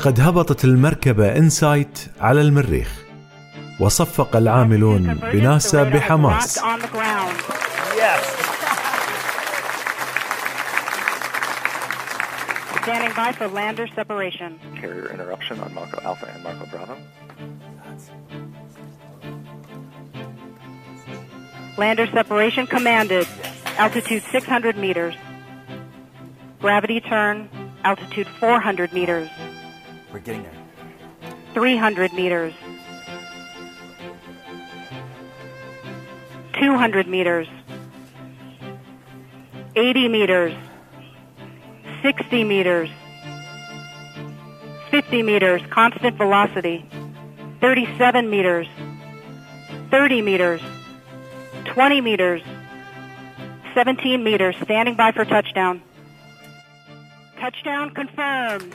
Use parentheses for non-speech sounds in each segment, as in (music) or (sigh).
لقد هبطت المركبة إنسايت على المريخ وصفق العاملون بناسا بحماس Standing by for lander separation. Carrier interruption on Marco Alpha and Marco Bravo. Lander separation commanded. Altitude 600 meters. Gravity turn. Altitude 400 meters. We're getting there. 300 meters. 200 meters. 80 meters. 60 meters. 50 meters, constant velocity. 37 meters. 30 meters. 20 meters. 17 meters, standing by for touchdown. Touchdown confirmed.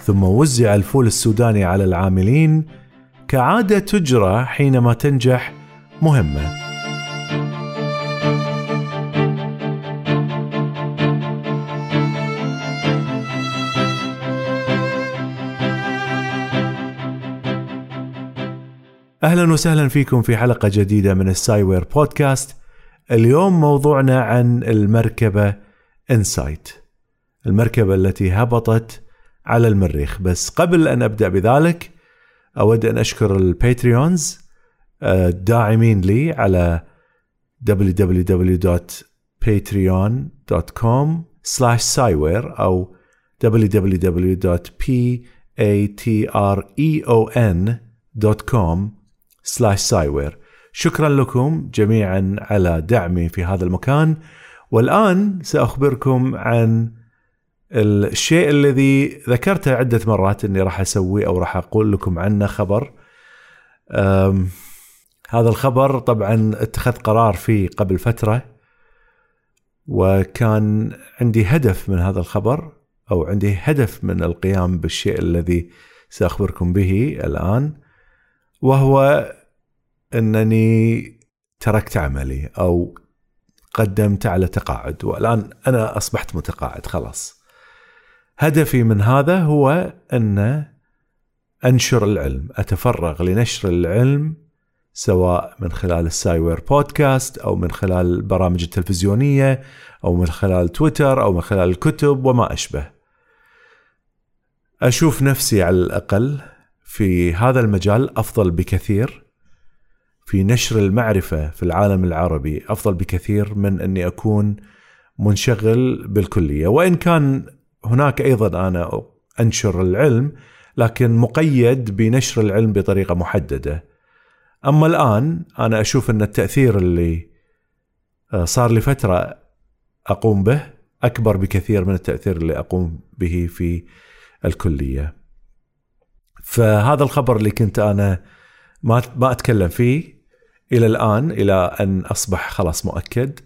ثم وزع الفول السوداني على العاملين كعادة تجرى حينما تنجح مهمة أهلا وسهلا فيكم في حلقة جديدة من السايوير بودكاست. اليوم موضوعنا عن المركبة إنسايت. المركبة التي هبطت على المريخ، بس قبل أن أبدأ بذلك أود أن أشكر ال Patreons الداعمين لي على www.patreon.com slash sciware أو www.patreon.com slash sciware شكرا لكم جميعا على دعمي في هذا المكان. والآن سأخبركم عن الشيء الذي ذكرته عدة مرات أني راح أسوي أو راح أقول لكم عنه خبر. هذا الخبر طبعا اتخذ قرار فيه قبل فترة وكان عندي هدف من هذا الخبر أو عندي هدف من القيام بالشيء الذي سأخبركم به الآن. وهو أنني تركت عملي أو قدمت على تقاعد والآن أنا أصبحت متقاعد خلاص. هدفي من هذا هو أن أنشر العلم، أتفرغ لنشر العلم سواء من خلال السايوير بودكاست أو من خلال البرامج التلفزيونية أو من خلال تويتر أو من خلال الكتب وما أشبه. أشوف نفسي على الأقل في هذا المجال أفضل بكثير. في نشر المعرفة في العالم العربي أفضل بكثير من أني أكون منشغل بالكلية. وإن كان هناك أيضا أنا أنشر العلم لكن مقيد بنشر العلم بطريقة محددة. أما الآن أنا أشوف أن التأثير اللي صار لي فتره أقوم به أكبر بكثير من التأثير اللي أقوم به في الكلية. فهذا الخبر اللي كنت أنا ما ما أتكلم فيه إلى الآن إلى أن أصبح خلاص مؤكد.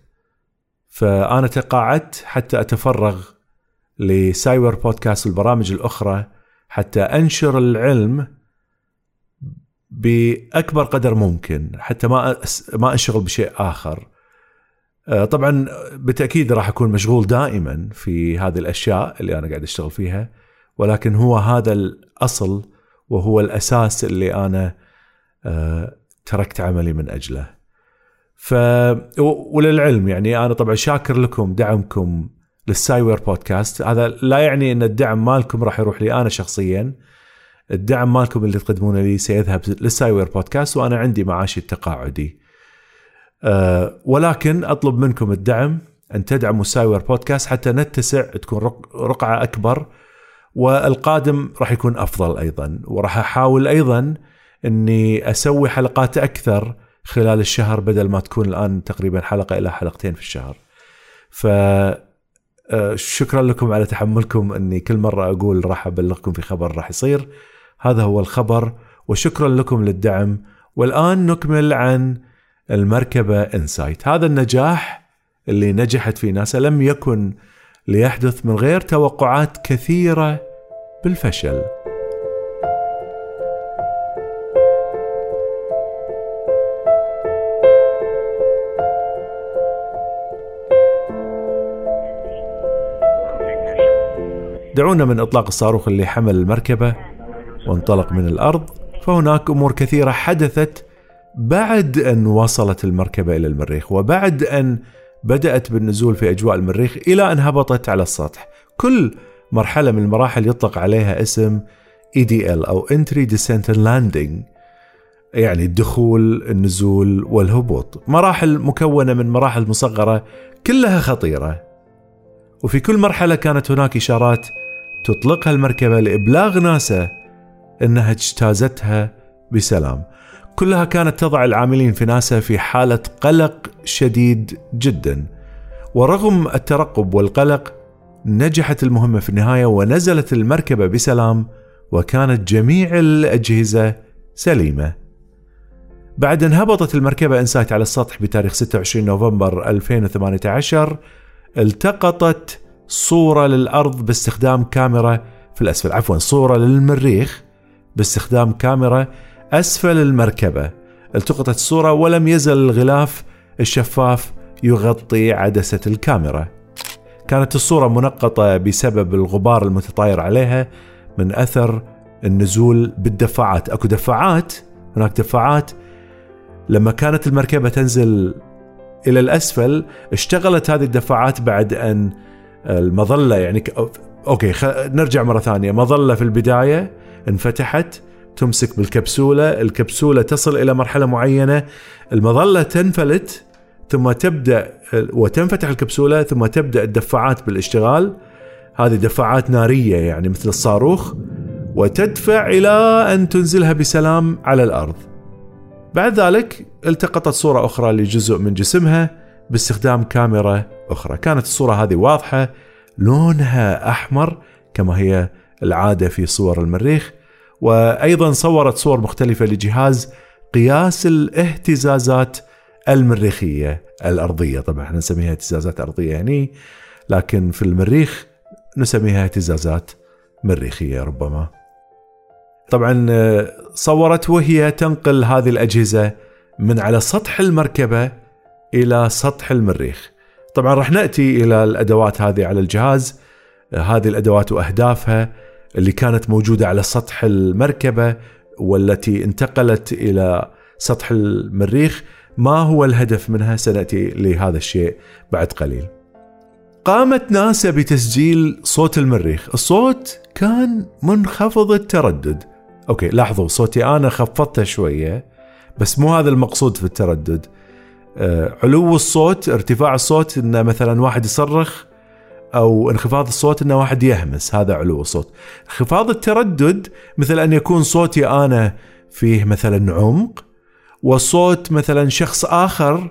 فأنا تقاعدت حتى أتفرغ لسايور بودكاست والبرامج الأخرى حتى أنشر العلم بأكبر قدر ممكن حتى ما ما أنشغل بشيء آخر. طبعا بالتأكيد راح أكون مشغول دائما في هذه الأشياء اللي أنا قاعد أشتغل فيها ولكن هو هذا الأصل وهو الأساس اللي أنا تركت عملي من أجله. ف وللعلم يعني أنا طبعا شاكر لكم دعمكم لل Sciware Podcast. هذا لا يعني إن الدعم مالكم راح يروح لي أنا شخصيا. الدعم مالكم اللي تقدمونه لي سيذهب لل Sciware Podcast وأنا عندي معاشي التقاعدي. أه ولكن أطلب منكم الدعم أن تدعموا سايوير بودكاست حتى نتسع تكون رق- رقعة أكبر والقادم راح يكون أفضل أيضا وراح أحاول أيضا إني أسوي حلقات أكثر خلال الشهر بدل ما تكون الآن تقريبا حلقة إلى حلقتين في الشهر. ف آه، شكرا لكم على تحملكم إني كل مرة أقول راح أبلغكم في خبر راح يصير. هذا هو الخبر وشكرا لكم للدعم والآن نكمل عن المركبة إنسايت. هذا النجاح اللي نجحت في ناسا لم يكن ليحدث من غير توقعات كثيرة بالفشل. دعونا من إطلاق الصاروخ اللي حمل المركبة وانطلق من الأرض فهناك أمور كثيرة حدثت بعد أن وصلت المركبة إلى المريخ وبعد أن بدأت بالنزول في أجواء المريخ إلى أن هبطت على السطح. كل مرحلة من المراحل يطلق عليها اسم EDL أو Entry Descent and Landing يعني الدخول النزول والهبوط مراحل مكونة من مراحل مصغرة كلها خطيرة وفي كل مرحلة كانت هناك إشارات تطلقها المركبة لإبلاغ ناسا إنها اجتازتها بسلام. كلها كانت تضع العاملين في ناسا في حالة قلق شديد جدا. ورغم الترقب والقلق نجحت المهمة في النهاية ونزلت المركبة بسلام وكانت جميع الأجهزة سليمة. بعد ان هبطت المركبة إنسايت على السطح بتاريخ 26 نوفمبر 2018 التقطت صورة للأرض باستخدام كاميرا في الأسفل عفوا صورة للمريخ باستخدام كاميرا أسفل المركبة. التقطت الصورة ولم يزل الغلاف. الشفاف يغطي عدسة الكاميرا. كانت الصورة منقطة بسبب الغبار المتطاير عليها من أثر النزول بالدفاعات أكو دفاعات هناك دفاعات لما كانت المركبة تنزل إلى الأسفل اشتغلت هذه الدفاعات بعد أن المظلة يعني خ... نرجع مرة ثانية. مظلة في البداية انفتحت. تمسك بالكبسولة الكبسولة تصل إلى مرحلة معينة المظلة تنفلت ثم تبدأ وتنفتح الكبسولة ثم تبدأ الدفاعات بالاشتغال. هذه دفاعات نارية يعني مثل الصاروخ وتدفع إلى أن تنزلها بسلام على الأرض. بعد ذلك التقطت صورة أخرى لجزء من جسمها باستخدام كاميرا أخرى. كانت الصورة هذه واضحة لونها أحمر كما هي العادة في صور المريخ. وأيضا صورت صور مختلفة لجهاز قياس الاهتزازات المريخية الأرضية. طبعا إحنا نسميها اهتزازات أرضية يعني لكن في المريخ نسميها اهتزازات مريخية ربما. طبعا صورت وهي تنقل هذه الأجهزة من على سطح المركبة إلى سطح المريخ. طبعا راح نأتي إلى الأدوات هذه على الجهاز. هذه الأدوات وأهدافها اللي كانت موجودة على سطح المركبة والتي انتقلت إلى سطح المريخ ما هو الهدف منها؟ سنأتي لهذا الشيء بعد قليل. قامت ناسا بتسجيل صوت المريخ. الصوت كان منخفض التردد. أوكي لاحظوا صوتي أنا خفضته شوية بس مو هذا المقصود في التردد. آه، علو الصوت ارتفاع الصوت إن مثلا واحد يصرخ أو انخفاض الصوت ان واحد يهمس هذا علو الصوت. انخفاض التردد مثل أن يكون صوتي أنا فيه مثلا عمق وصوت مثلا شخص آخر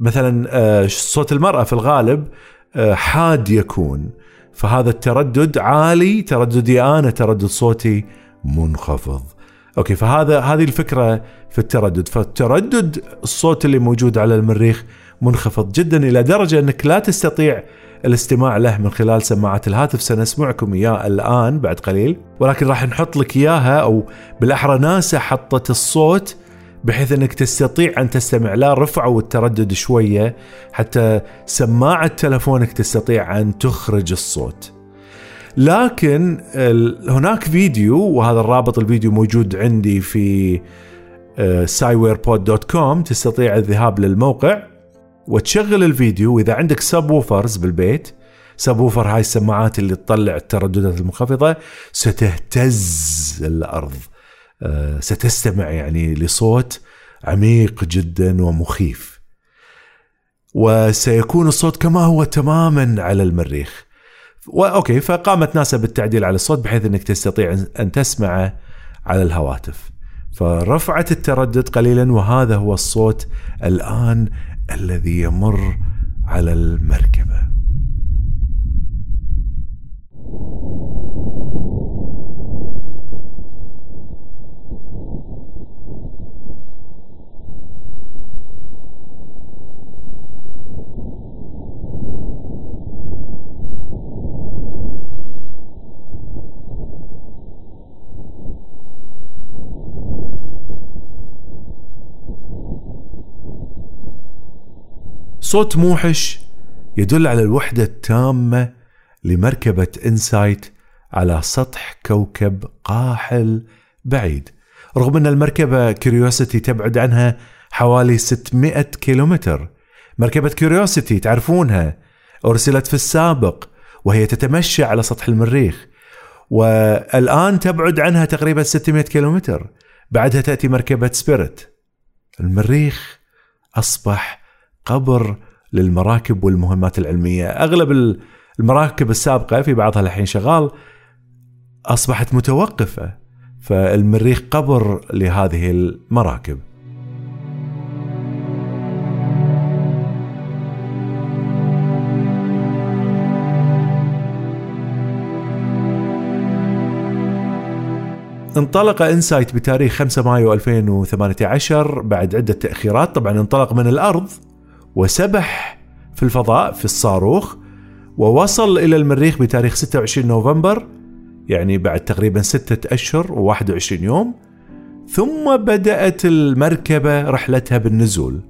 مثلا آه، صوت المرأة في الغالب آه، حاد يكون. فهذا التردد عالي ترددي أنا تردد صوتي منخفض. أوكي فهذا هذه الفكرة في التردد. فالتردد الصوت اللي موجود على المريخ منخفض جدا إلى درجة أنك لا تستطيع الاستماع له من خلال سماعات الهاتف سنسمعكم إياه الآن بعد قليل ولكن راح نحط لك إياها أو بالأحرى ناسا حطت الصوت بحيث إنك تستطيع أن تستمع لا رفعوا التردد شوية حتى سماعة تلفونك تستطيع أن تخرج الصوت. لكن هناك فيديو وهذا الرابط الفيديو موجود عندي في sciwarepod dot com تستطيع الذهاب للموقع وتشغل الفيديو وإذا عندك subwoofers بالبيت subwoofer هاي السماعات اللي تطلع الترددات المنخفضة ستهتز الأرض. آه، ستستمع يعني لصوت عميق جدا ومخيف. وسيكون الصوت كما هو تماما على المريخ. أوكي فقامت ناسا بالتعديل على الصوت بحيث إنك تستطيع أن تسمعه على الهواتف. فرفعت التردد قليلا وهذا هو الصوت الآن الذي يمر على المركبة. صوت موحش يدل على الوحدة التامة لمركبة إنسايت على سطح كوكب قاحل بعيد. رغم أن المركبة كيوريوسيتي تبعد عنها حوالي 600 كيلومتر مركبة كيوريوسيتي تعرفونها أرسلت في السابق وهي تتمشى على سطح المريخ والآن تبعد عنها تقريبا 600 كيلومتر. بعدها تأتي مركبة سبيريت المريخ أصبح قبر للمراكب والمهمات العلمية، أغلب المراكب السابقة في بعضها الحين شغال أصبحت متوقفة فالمريخ قبر لهذه المراكب. انطلق إنسايت بتاريخ 5 مايو 2018 بعد عدة تأخيرات طبعا انطلق من الأرض وسبح في الفضاء في الصاروخ ووصل إلى المريخ بتاريخ 26 نوفمبر يعني بعد تقريبا ستة أشهر و21 يوم. ثم بدأت المركبة رحلتها بالنزول.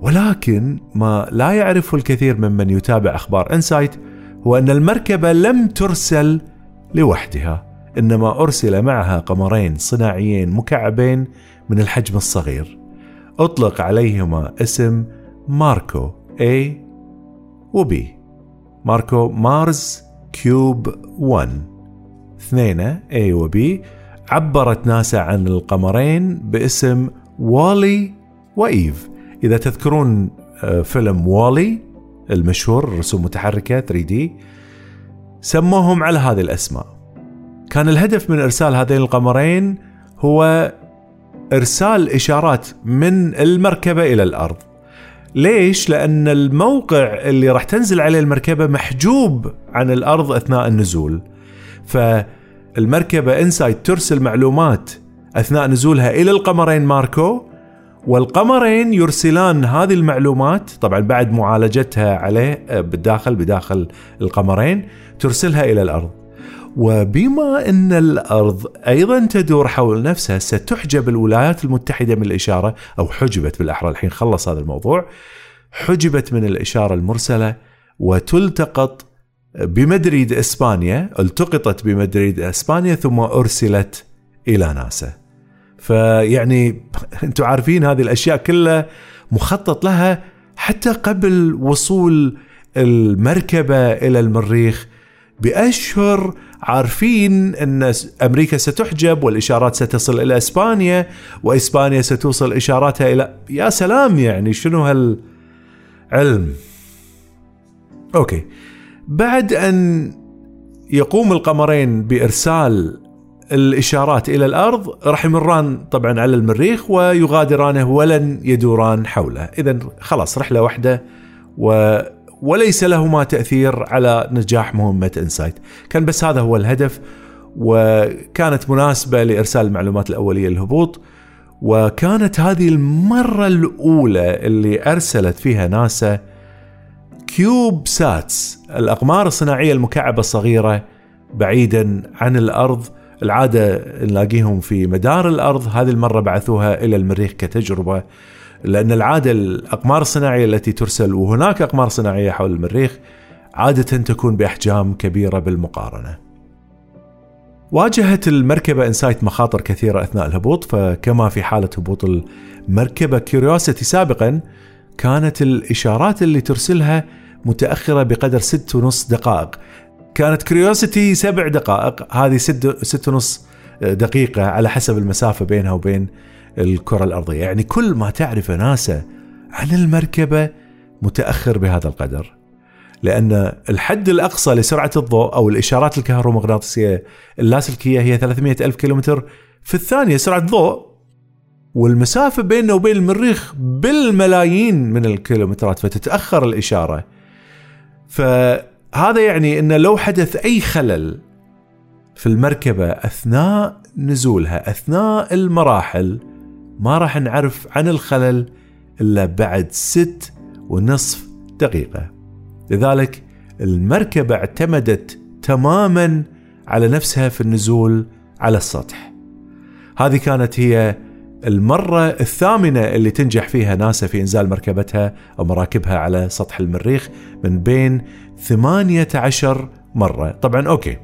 ولكن ما لا يعرفه الكثير ممن يتابع أخبار إنسايت هو أن المركبة لم ترسل لوحدها إنما أرسل معها قمرين صناعيين مكعبين من الحجم الصغير. أطلق عليهما اسم MarCO A و B. MarCO Mars Cube 1 اثنين A و B. عبرت ناسا عن القمرين باسم WALL-E و EVE إذا تذكرون آه، فيلم والي المشهور رسوم متحركة 3D سموهم على هذه الأسماء. كان الهدف من إرسال هذين القمرين هو إرسال إشارات من المركبة إلى الأرض. ليش؟ لأن الموقع اللي راح تنزل عليه المركبة محجوب عن الأرض أثناء النزول فالمركبة انسايت ترسل معلومات أثناء نزولها إلى القمرين ماركو والقمرين يرسلان هذه المعلومات طبعا بعد معالجتها عليه آه، بالداخل بداخل القمرين ترسلها إلى الأرض وبما أن الأرض أيضا تدور حول نفسها ستحجب الولايات المتحدة من الإشارة أو حجبت بالأحرى الحين خلص هذا الموضوع حجبت من الإشارة المرسلة وتلتقط بمدريد إسبانيا التقطت بمدريد إسبانيا ثم أرسلت إلى ناسا. فيعني (laughs) أنتم عارفين هذه الأشياء كلها مخطط لها حتى قبل وصول المركبة إلى المريخ بأشهر عارفين أن أمريكا ستحجب والإشارات ستصل إلى إسبانيا وإسبانيا ستوصل إشاراتها إلى يا سلام يعني شنو هالعلم؟ أوكي. بعد أن يقوم القمرين بإرسال الإشارات إلى الأرض راح يمران طبعا على المريخ ويغادرانه ولن يدوران حوله. اذا خلاص رحلة واحدة و وليس لهما تأثير على نجاح مهمة إنسايت، كان بس هذا هو الهدف وكانت مناسبة لإرسال المعلومات الأولية للهبوط وكانت هذه المرة الأولى اللي أرسلت فيها ناسا CubeSats الأقمار الصناعية المكعبة الصغيرة بعيدا عن الأرض العادة نلاقيهم في مدار الأرض. هذه المرة بعثوها إلى المريخ كتجربة. لأن العادة الأقمار الصناعية التي ترسل وهناك أقمار صناعية حول المريخ عادة تكون بأحجام كبيرة بالمقارنة. واجهت المركبة إنسايت مخاطر كثيرة أثناء الهبوط فكما في حالة هبوط المركبة كيوريوسيتي سابقا كانت الإشارات اللي ترسلها متأخرة بقدر ست ونص دقائق كانت كيوريوسيتي سبع دقائق هذه ست, ست ونص دقيقة على حسب المسافة بينها وبين الكرة الأرضية. يعني كل ما تعرف ناسا عن المركبة متأخر بهذا القدر. لأن الحد الأقصى لسرعة الضوء أو الإشارات الكهرومغناطيسية اللاسلكية هي 300 ألف كيلومتر. في الثانية سرعة ضوء والمسافة بيننا وبين المريخ بالملايين من الكيلومترات فتتأخر الإشارة. فهذا يعني أن لو حدث أي خلل في المركبة أثناء نزولها أثناء المراحل ما راح نعرف عن الخلل إلا بعد ست ونصف دقيقة. لذلك المركبة اعتمدت تماما على نفسها في النزول على السطح. هذه كانت هي المرة الثامنة اللي تنجح فيها ناسا في إنزال مركبتها أو مراكبها على سطح المريخ من بين 18 مرة. طبعا أوكي.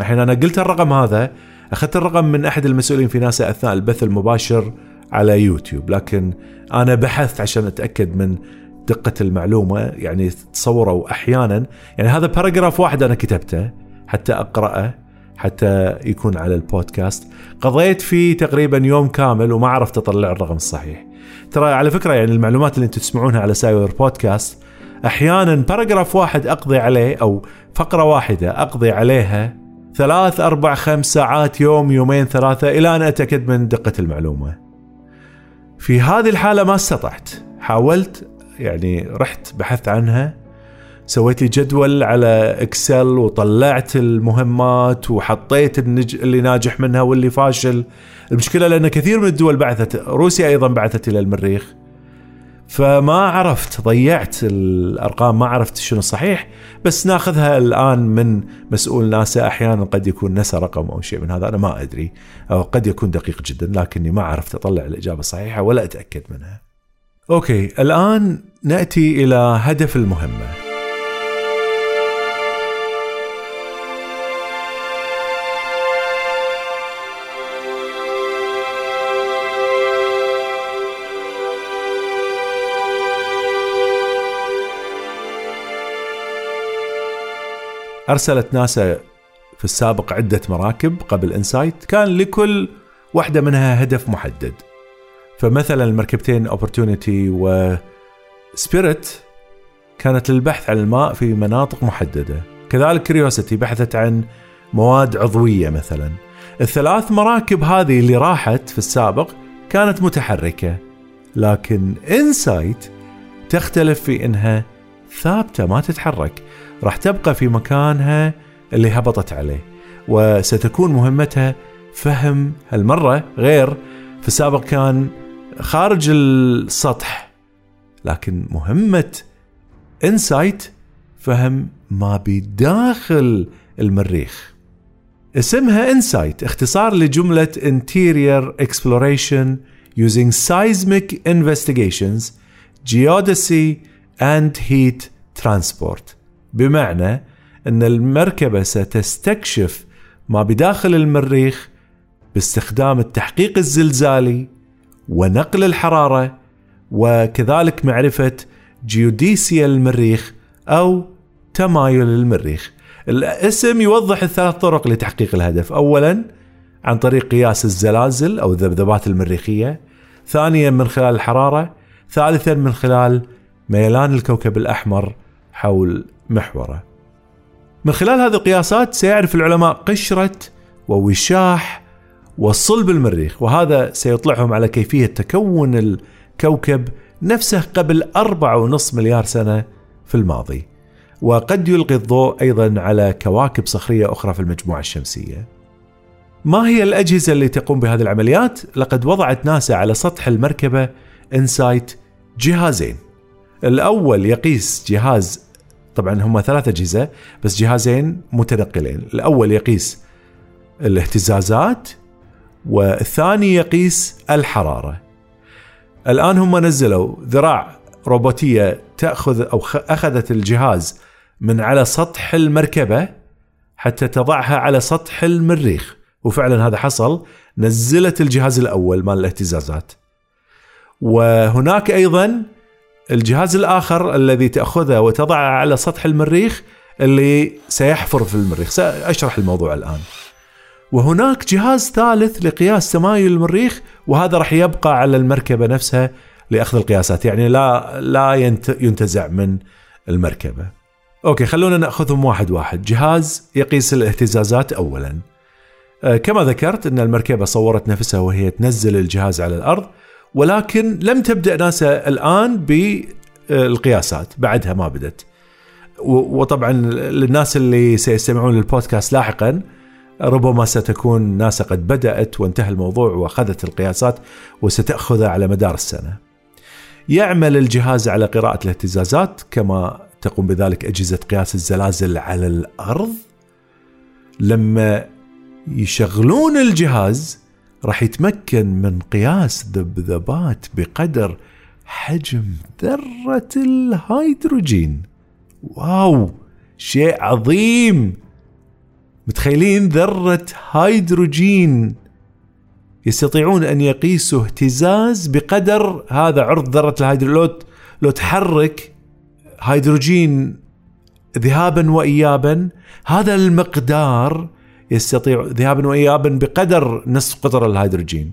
الحين أنا قلت الرقم هذا أخذت الرقم من أحد المسؤولين في ناسا أثناء البث المباشر على يوتيوب لكن أنا بحثت عشان أتأكد من دقة المعلومة يعني تصوروا أحيانا يعني هذا paragraph واحد أنا كتبته حتى أقرأه حتى يكون على البودكاست. قضيت فيه تقريبا يوم كامل وما عرفت أطلع الرقم الصحيح. ترى على فكرة يعني المعلومات اللي أنتم تسمعونها على Sciware Podcast أحيانا paragraph واحد أقضي عليه أو فقرة واحدة أقضي عليها ثلاث أربع خمس ساعات يوم يومين ثلاثة إلى أن أتأكد من دقة المعلومة. في هذه الحالة ما استطعت. حاولت يعني رحت بحثت عنها سويت لي جدول على إكسل وطلعت المهمات وحطيت النج... اللي ناجح منها واللي فاشل. المشكلة لأن كثير من الدول بعثت روسيا أيضا بعثت إلى المريخ. فما عرفت ضيعت الأرقام ما عرفت شنو الصحيح بس ناخذها الآن من مسؤول ناسا أحيانا قد يكون نسى رقم أو شيء من هذا أنا ما أدري أو قد يكون دقيق جدا لكني ما عرفت أطلع الإجابة الصحيحة ولا أتأكد منها. Okay الآن نأتي إلى هدف المهمة. أرسلت ناسا في السابق عدة مراكب قبل إنسايت كان لكل واحدة منها هدف محدد. فمثلا المركبتين أوبورتونيتي و سبيريت كانت للبحث عن الماء في مناطق محددة. كذلك كيوريوسيتي بحثت عن مواد عضوية مثلا. الثلاث مراكب هذه اللي راحت في السابق كانت متحركة. لكن إنسايت تختلف في إنها ثابتة ما تتحرك. راح تبقى في مكانها اللي هبطت عليه وستكون مهمتها فهم هالمرة غير في السابق كان خارج السطح لكن مهمة إنسايت فهم ما بداخل المريخ. اسمها إنسايت اختصار لجملة interior exploration using seismic investigations geodesy and heat transport. بمعنى أن المركبة ستستكشف ما بداخل المريخ باستخدام التحقيق الزلزالي ونقل الحرارة وكذلك معرفة جيوديسيا المريخ أو تمايل المريخ الاسم يوضح الثلاث طرق لتحقيق الهدف. أولا عن طريق قياس الزلازل أو الذبذبات المريخية. ثانيا من خلال الحرارة. ثالثا من خلال ميلان الكوكب الأحمر حول محوره. من خلال هذه القياسات سيعرف العلماء قشرة ووشاح وصلب المريخ وهذا سيطلعهم على كيفية تكون الكوكب نفسه قبل أربعة ونصف مليار سنة في الماضي وقد يلقي الضوء أيضا على كواكب صخرية أخرى في المجموعة الشمسية ما هي الأجهزة اللي تقوم بهذه العمليات؟ لقد وضعت ناسا على سطح المركبة إنسايت جهازين الأول يقيس جهاز طبعا هم ثلاث أجهزة بس جهازين متنقلين. الأول يقيس الاهتزازات والثاني يقيس الحرارة. الآن هم نزلوا ذراع روبوتية تأخذ أو أخذت الجهاز من على سطح المركبة حتى تضعها على سطح المريخ. وفعلا هذا حصل. نزلت الجهاز الأول مال الاهتزازات. وهناك أيضا الجهاز الآخر الذي تأخذه وتضعه على سطح المريخ اللي سيحفر في المريخ. سأشرح الموضوع الآن. وهناك جهاز ثالث لقياس تمايل المريخ وهذا راح يبقى على المركبة نفسها لأخذ القياسات. يعني لا لا ينتزع من المركبة. okay خلونا نأخذهم واحد واحد، جهاز يقيس الاهتزازات اولا. آه، كما ذكرت إن المركبة صورت نفسها وهي تنزل الجهاز على الأرض. ولكن لم تبدأ ناسا الآن بالقياسات. بعدها ما بدت. وطبعا للناس اللي سيستمعون للبودكاست لاحقا ربما ستكون ناسا قد بدأت وانتهى الموضوع وأخذت القياسات وستأخذها على مدار السنة. يعمل الجهاز على قراءة الاهتزازات كما تقوم بذلك أجهزة قياس الزلازل على الأرض. لما يشغلون الجهاز راح يتمكن من قياس ذبذبات بقدر حجم ذرة الهيدروجين. واو! شيء عظيم! متخيلين ذرة هيدروجين يستطيعون أن يقيسوا اهتزاز بقدر هذا عرض ذرة الهيدروجين لو تحرك هيدروجين ذهابا وإيابا هذا المقدار يستطيع ذهابا وإيابا بقدر نصف قطر الهيدروجين.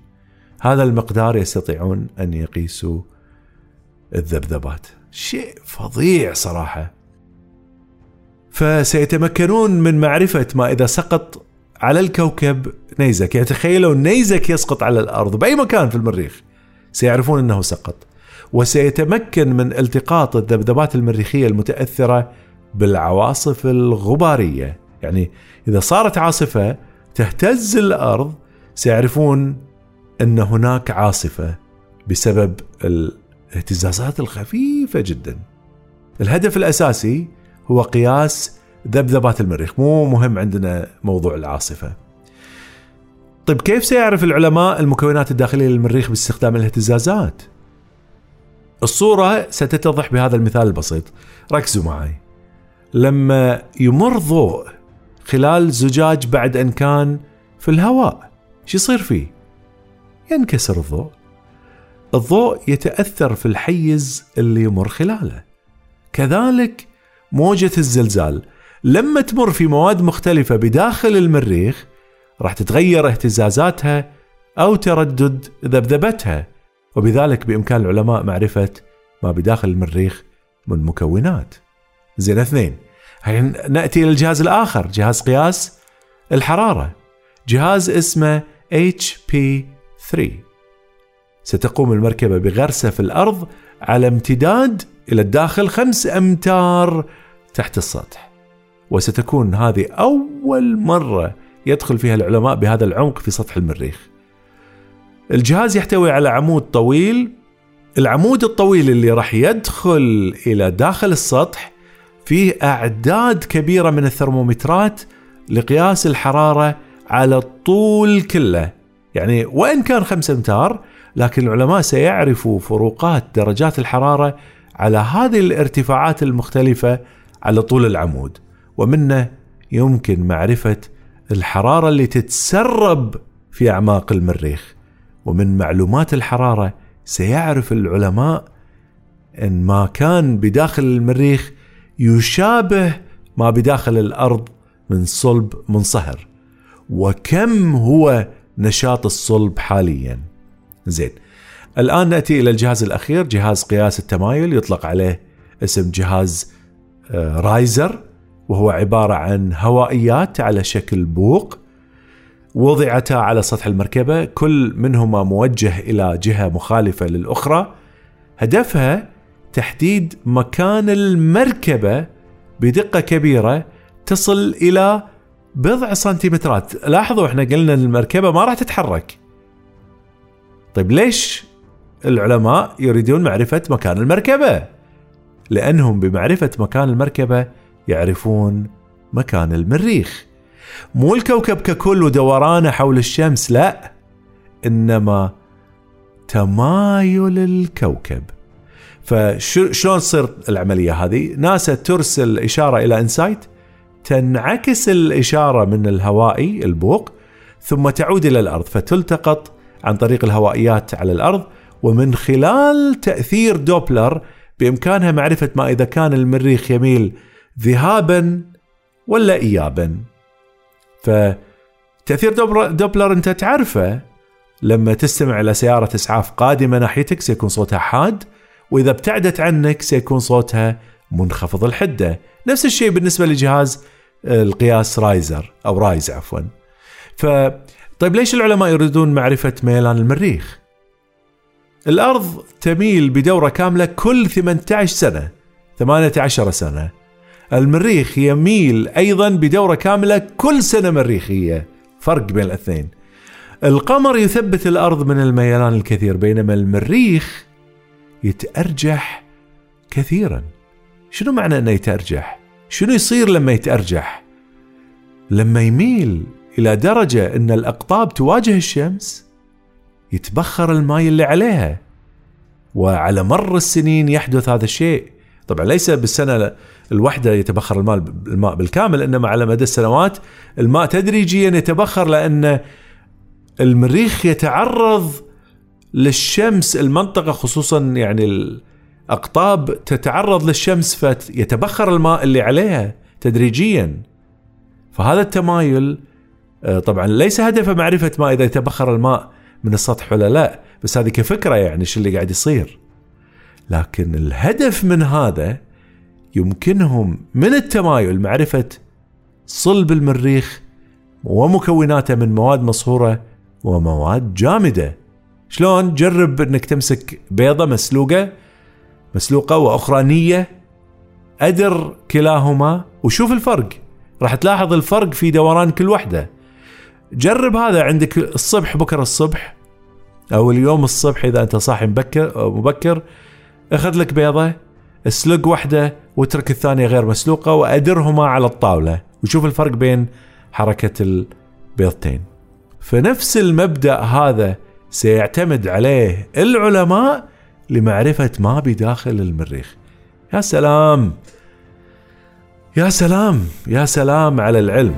هذا المقدار يستطيعون أن يقيسوا الذبذبات. شيء فظيع صراحة. فسيتمكنون من معرفة ما إذا سقط على الكوكب نيزك. يعني تخيلوا نيزك يسقط على الأرض بأي مكان في المريخ. سيعرفون أنه سقط. وسيتمكن من التقاط الذبذبات المريخية المتأثرة بالعواصف الغبارية. يعني إذا صارت عاصفة تهتز الأرض سيعرفون أن هناك عاصفة بسبب الاهتزازات الخفيفة جدا. الهدف الأساسي هو قياس ذبذبات المريخ. مو مهم عندنا موضوع العاصفة. طيب كيف سيعرف العلماء المكونات الداخلية للمريخ باستخدام الاهتزازات؟ الصورة ستتضح بهذا المثال البسيط. ركزوا معي. لما يمر ضوء خلال زجاج بعد أن كان في الهواء. شو يصير فيه؟ ينكسر الضوء. الضوء يتأثر في الحيز اللي يمر خلاله. كذلك موجة الزلزال. لما تمر في مواد مختلفة بداخل المريخ راح تتغير اهتزازاتها أو تردد ذبذبتها. وبذلك بإمكان العلماء معرفة ما بداخل المريخ من مكونات. زين اثنين. الحين نأتي إلى الجهاز الآخر جهاز قياس الحرارة. جهاز اسمه HP3 ستقوم المركبة بغرسة في الأرض على امتداد إلى الداخل خمس أمتار تحت السطح. وستكون هذه أول مرة يدخل فيها العلماء بهذا العمق في سطح المريخ. الجهاز يحتوي على عمود طويل. العمود الطويل اللي راح يدخل إلى داخل السطح فيه أعداد كبيرة من الثرمومترات لقياس الحرارة على الطول كله. يعني وإن كان خمسة أمتار لكن العلماء سيعرفوا فروقات درجات الحرارة على هذه الارتفاعات المختلفة على طول العمود. ومنه يمكن معرفة الحرارة اللي تتسرب في أعماق المريخ. ومن معلومات الحرارة سيعرف العلماء أن ما كان بداخل المريخ يشابه ما بداخل الأرض من صلب منصهر. وكم هو نشاط الصلب حاليا؟ زين الآن نأتي إلى الجهاز الأخير جهاز قياس التمايل يطلق عليه اسم جهاز آه، رايزر وهو عبارة عن هوائيات على شكل بوق وضعتا على سطح المركبة كل منهما موجه إلى جهة مخالفة للأخرى. هدفها تحديد مكان المركبة بدقة كبيرة تصل إلى بضع سنتيمترات. لاحظوا إحنا قلنا المركبة ما راح تتحرك. طيب ليش العلماء يريدون معرفة مكان المركبة؟ لأنهم بمعرفة مكان المركبة يعرفون مكان المريخ. مو الكوكب ككل ودورانه حول الشمس لا إنما تمايل الكوكب. فشلون تصير العملية هذه ناسا ترسل إشارة إلى إنسايت تنعكس الإشارة من الهوائي البوق ثم تعود إلى الأرض فتلتقط عن طريق الهوائيات على الأرض ومن خلال تأثير دوبلر بإمكانها معرفة ما إذا كان المريخ يميل ذهابا ولا ايابا. فتأثير دوبلر أنت تعرفه لما تستمع إلى سيارة إسعاف قادمة ناحيتك سيكون صوتها حاد وإذا ابتعدت عنك سيكون صوتها منخفض الحدة، نفس الشيء بالنسبة لجهاز القياس RISER أو RISE عفوا. ف طيب ليش العلماء يريدون معرفة ميلان المريخ؟ الأرض تميل بدورة كاملة كل 18 سنة 18 سنة. المريخ يميل أيضا بدورة كاملة كل سنة مريخية، فرق بين الاثنين. القمر يثبت الأرض من الميلان الكثير بينما المريخ يتأرجح كثيرا. شنو معنى إنه يتأرجح؟ شنو يصير لما يتأرجح؟ لما يميل إلى درجة إن الأقطاب تواجه الشمس يتبخر الماء اللي عليها. وعلى مر السنين يحدث هذا الشيء. طبعا ليس بالسنة الواحدة يتبخر الماء الماء بالكامل إنما على مدى السنوات الماء تدريجيا يتبخر لأن المريخ يتعرض للشمس المنطقة خصوصا يعني الأقطاب تتعرض للشمس فيتبخر الماء اللي عليها تدريجيا. فهذا التمايل آه، طبعا ليس هدفه معرفة ما إذا يتبخر الماء من السطح ولا لا بس هذه كفكرة يعني شو اللي قاعد يصير. لكن الهدف من هذا يمكنهم من التمايل معرفة صلب المريخ ومكوناته من مواد مصهوره ومواد جامدة. شلون جرب إنك تمسك بيضة مسلوقة مسلوقة وأخرى نية أدر كلاهما وشوف الفرق. راح تلاحظ الفرق في دوران كل واحدة جرب هذا عندك الصبح بكرة الصبح أو اليوم الصبح إذا أنت صاحي مبكر مبكر. أخذ لك بيضة اسلق واحدة واترك الثانية غير مسلوقة وأدرهما على الطاولة وشوف الفرق بين حركة البيضتين. فنفس المبدأ هذا سيعتمد عليه العلماء لمعرفة ما بداخل المريخ. يا سلام! يا سلام! يا سلام على العلم!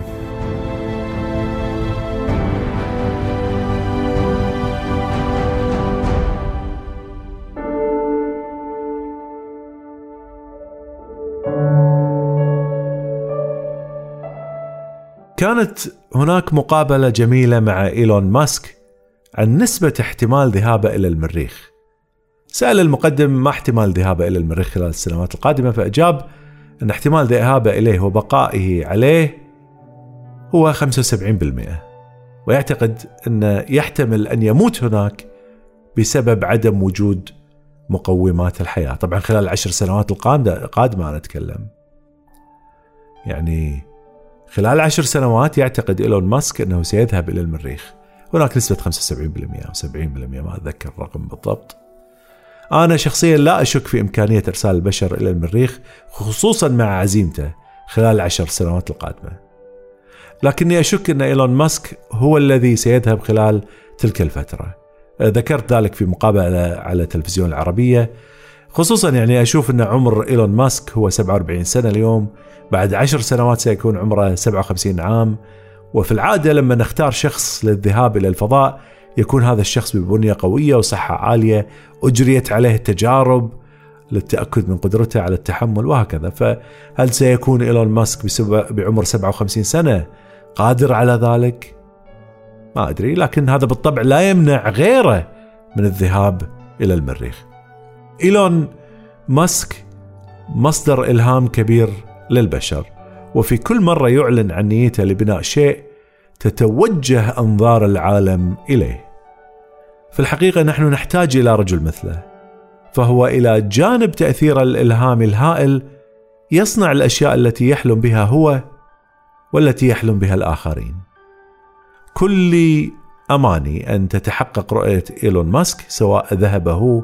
كانت هناك مقابلة جميلة مع إيلون ماسك. عن نسبة احتمال ذهابه إلى المريخ. سأل المقدم ما احتمال ذهابه إلى المريخ خلال السنوات القادمة فأجاب أن احتمال ذهابه إليه وبقائه عليه هو 75% ويعتقد انه يحتمل أن يموت هناك بسبب عدم وجود مقومات الحياة، طبعا خلال العشر سنوات القادمة أنا أتكلم. يعني خلال عشر سنوات يعتقد إيلون ماسك أنه سيذهب إلى المريخ هناك نسبة 75% أو 70% ما أتذكر الرقم بالضبط. أنا شخصيا لا أشك في إمكانية إرسال البشر إلى المريخ خصوصا مع عزيمته خلال العشر سنوات القادمة. لكني أشك أن إيلون ماسك هو الذي سيذهب خلال تلك الفترة. ذكرت ذلك في مقابلة على التلفزيون العربية. خصوصا يعني أشوف أن عمر إيلون ماسك هو 47 سنة اليوم. بعد عشر سنوات سيكون عمره 57 عام. وفي العادة لما نختار شخص للذهاب إلى الفضاء يكون هذا الشخص ببنية قوية وصحة عالية أجريت عليه التجارب للتأكد من قدرته على التحمل وهكذا. فهل سيكون إيلون ماسك بعمر 57 سنة قادر على ذلك؟ ما أدري لكن هذا بالطبع لا يمنع غيره من الذهاب إلى المريخ. إيلون ماسك مصدر إلهام كبير للبشر. وفي كل مرة يعلن عن نيته لبناء شيء تتوجه أنظار العالم إليه. في الحقيقة نحن نحتاج إلى رجل مثله فهو إلى جانب تأثير الإلهام الهائل يصنع الأشياء التي يحلم بها هو والتي يحلم بها الآخرين. كل أماني أن تتحقق رؤية إيلون ماسك سواء ذهب هو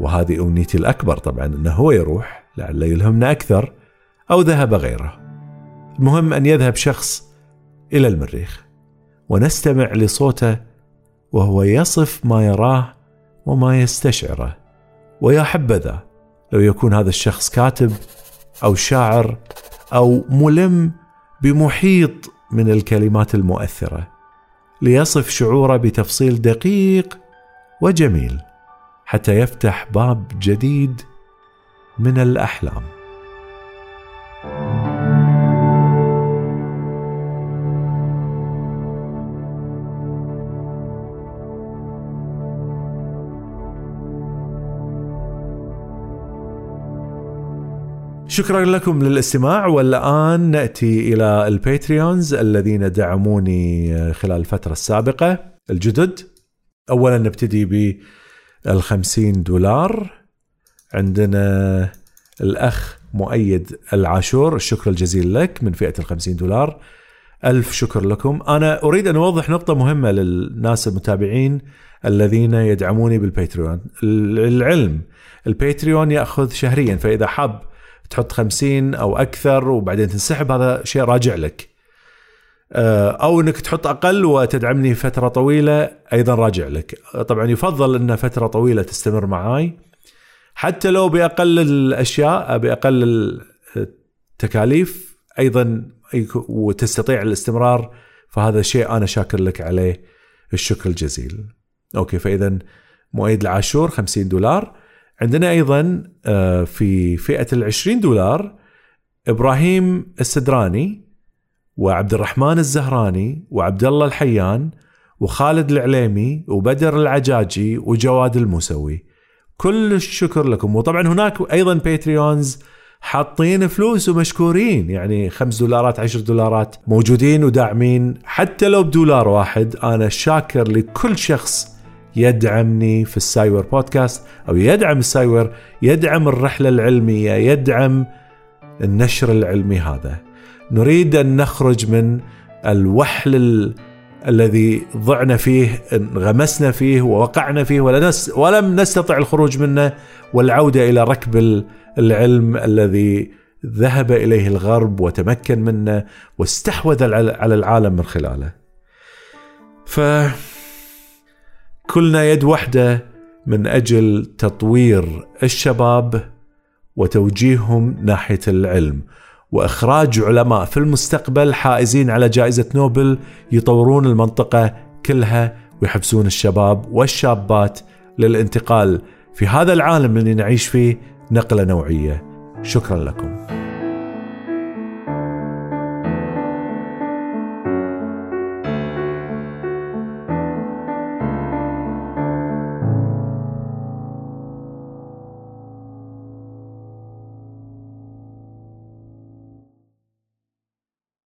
وهذه أمنيتي الأكبر طبعا أنه هو يروح لعل يلهمنا أكثر. أو ذهب غيره. المهم أن يذهب شخص إلى المريخ ونستمع لصوته وهو يصف ما يراه وما يستشعره ويا حبذا لو يكون هذا الشخص كاتب أو شاعر أو ملم بمحيط من الكلمات المؤثرة ليصف شعوره بتفصيل دقيق وجميل حتى يفتح باب جديد من الأحلام. شكرا لكم للاستماع والآن نأتي إلى الباتريونز الذين دعموني خلال الفترة السابقة. الجدد اولا نبتدي بال 50 دولار. عندنا الأخ مؤيد العاشور الشكر الجزيل لك من فئة ال 50 دولار. ألف شكر لكم. أنا أريد أن أوضح نقطة مهمة للناس المتابعين الذين يدعموني بالباتريون. العلم. الباتريون يأخذ شهريا فإذا حاب تحط خمسين أو أكثر وبعدين تنسحب هذا شيء راجع لك. آه، أو أنك تحط أقل وتدعمني فترة طويلة أيضا راجع لك. طبعا يفضل أن فترة طويلة تستمر معاي. حتى لو بأقل الأشياء بأقل التكاليف أيضا وتستطيع الاستمرار فهذا شيء أنا شاكر لك عليه. الشكر الجزيل. أوكي فإذا مؤيد العاشور 50 دولار. عندنا أيضا آه، في فئة ال 20 دولار إبراهيم السدراني وعبد الرحمن الزهراني وعبد الله الحيان وخالد العليمي وبدر العجاجي وجواد الموسوي. كل الشكر لكم. وطبعا هناك أيضا Patreons حاطين فلوس ومشكورين. يعني خمس دولارات عشر دولارات موجودين وداعمين. حتى لو بدولار واحد أنا شاكر لكل شخص يدعمني في السايور بودكاست أو يدعم السايوير يدعم الرحلة العلمية يدعم النشر العلمي هذا. نريد أن نخرج من الوحل ال... الذي ضعنا فيه انغمسنا فيه ووقعنا فيه ولم نستطع الخروج منه والعودة إلى ركب العلم الذي ذهب إليه الغرب وتمكن منه واستحوذ على العالم من خلاله. ف كلنا يد واحدة من أجل تطوير الشباب وتوجيههم ناحية العلم وإخراج علماء في المستقبل حائزين على جائزة نوبل يطورون المنطقة كلها ويحفزون الشباب والشابات للانتقال في هذا العالم اللي نعيش فيه نقلة نوعية. شكرا لكم.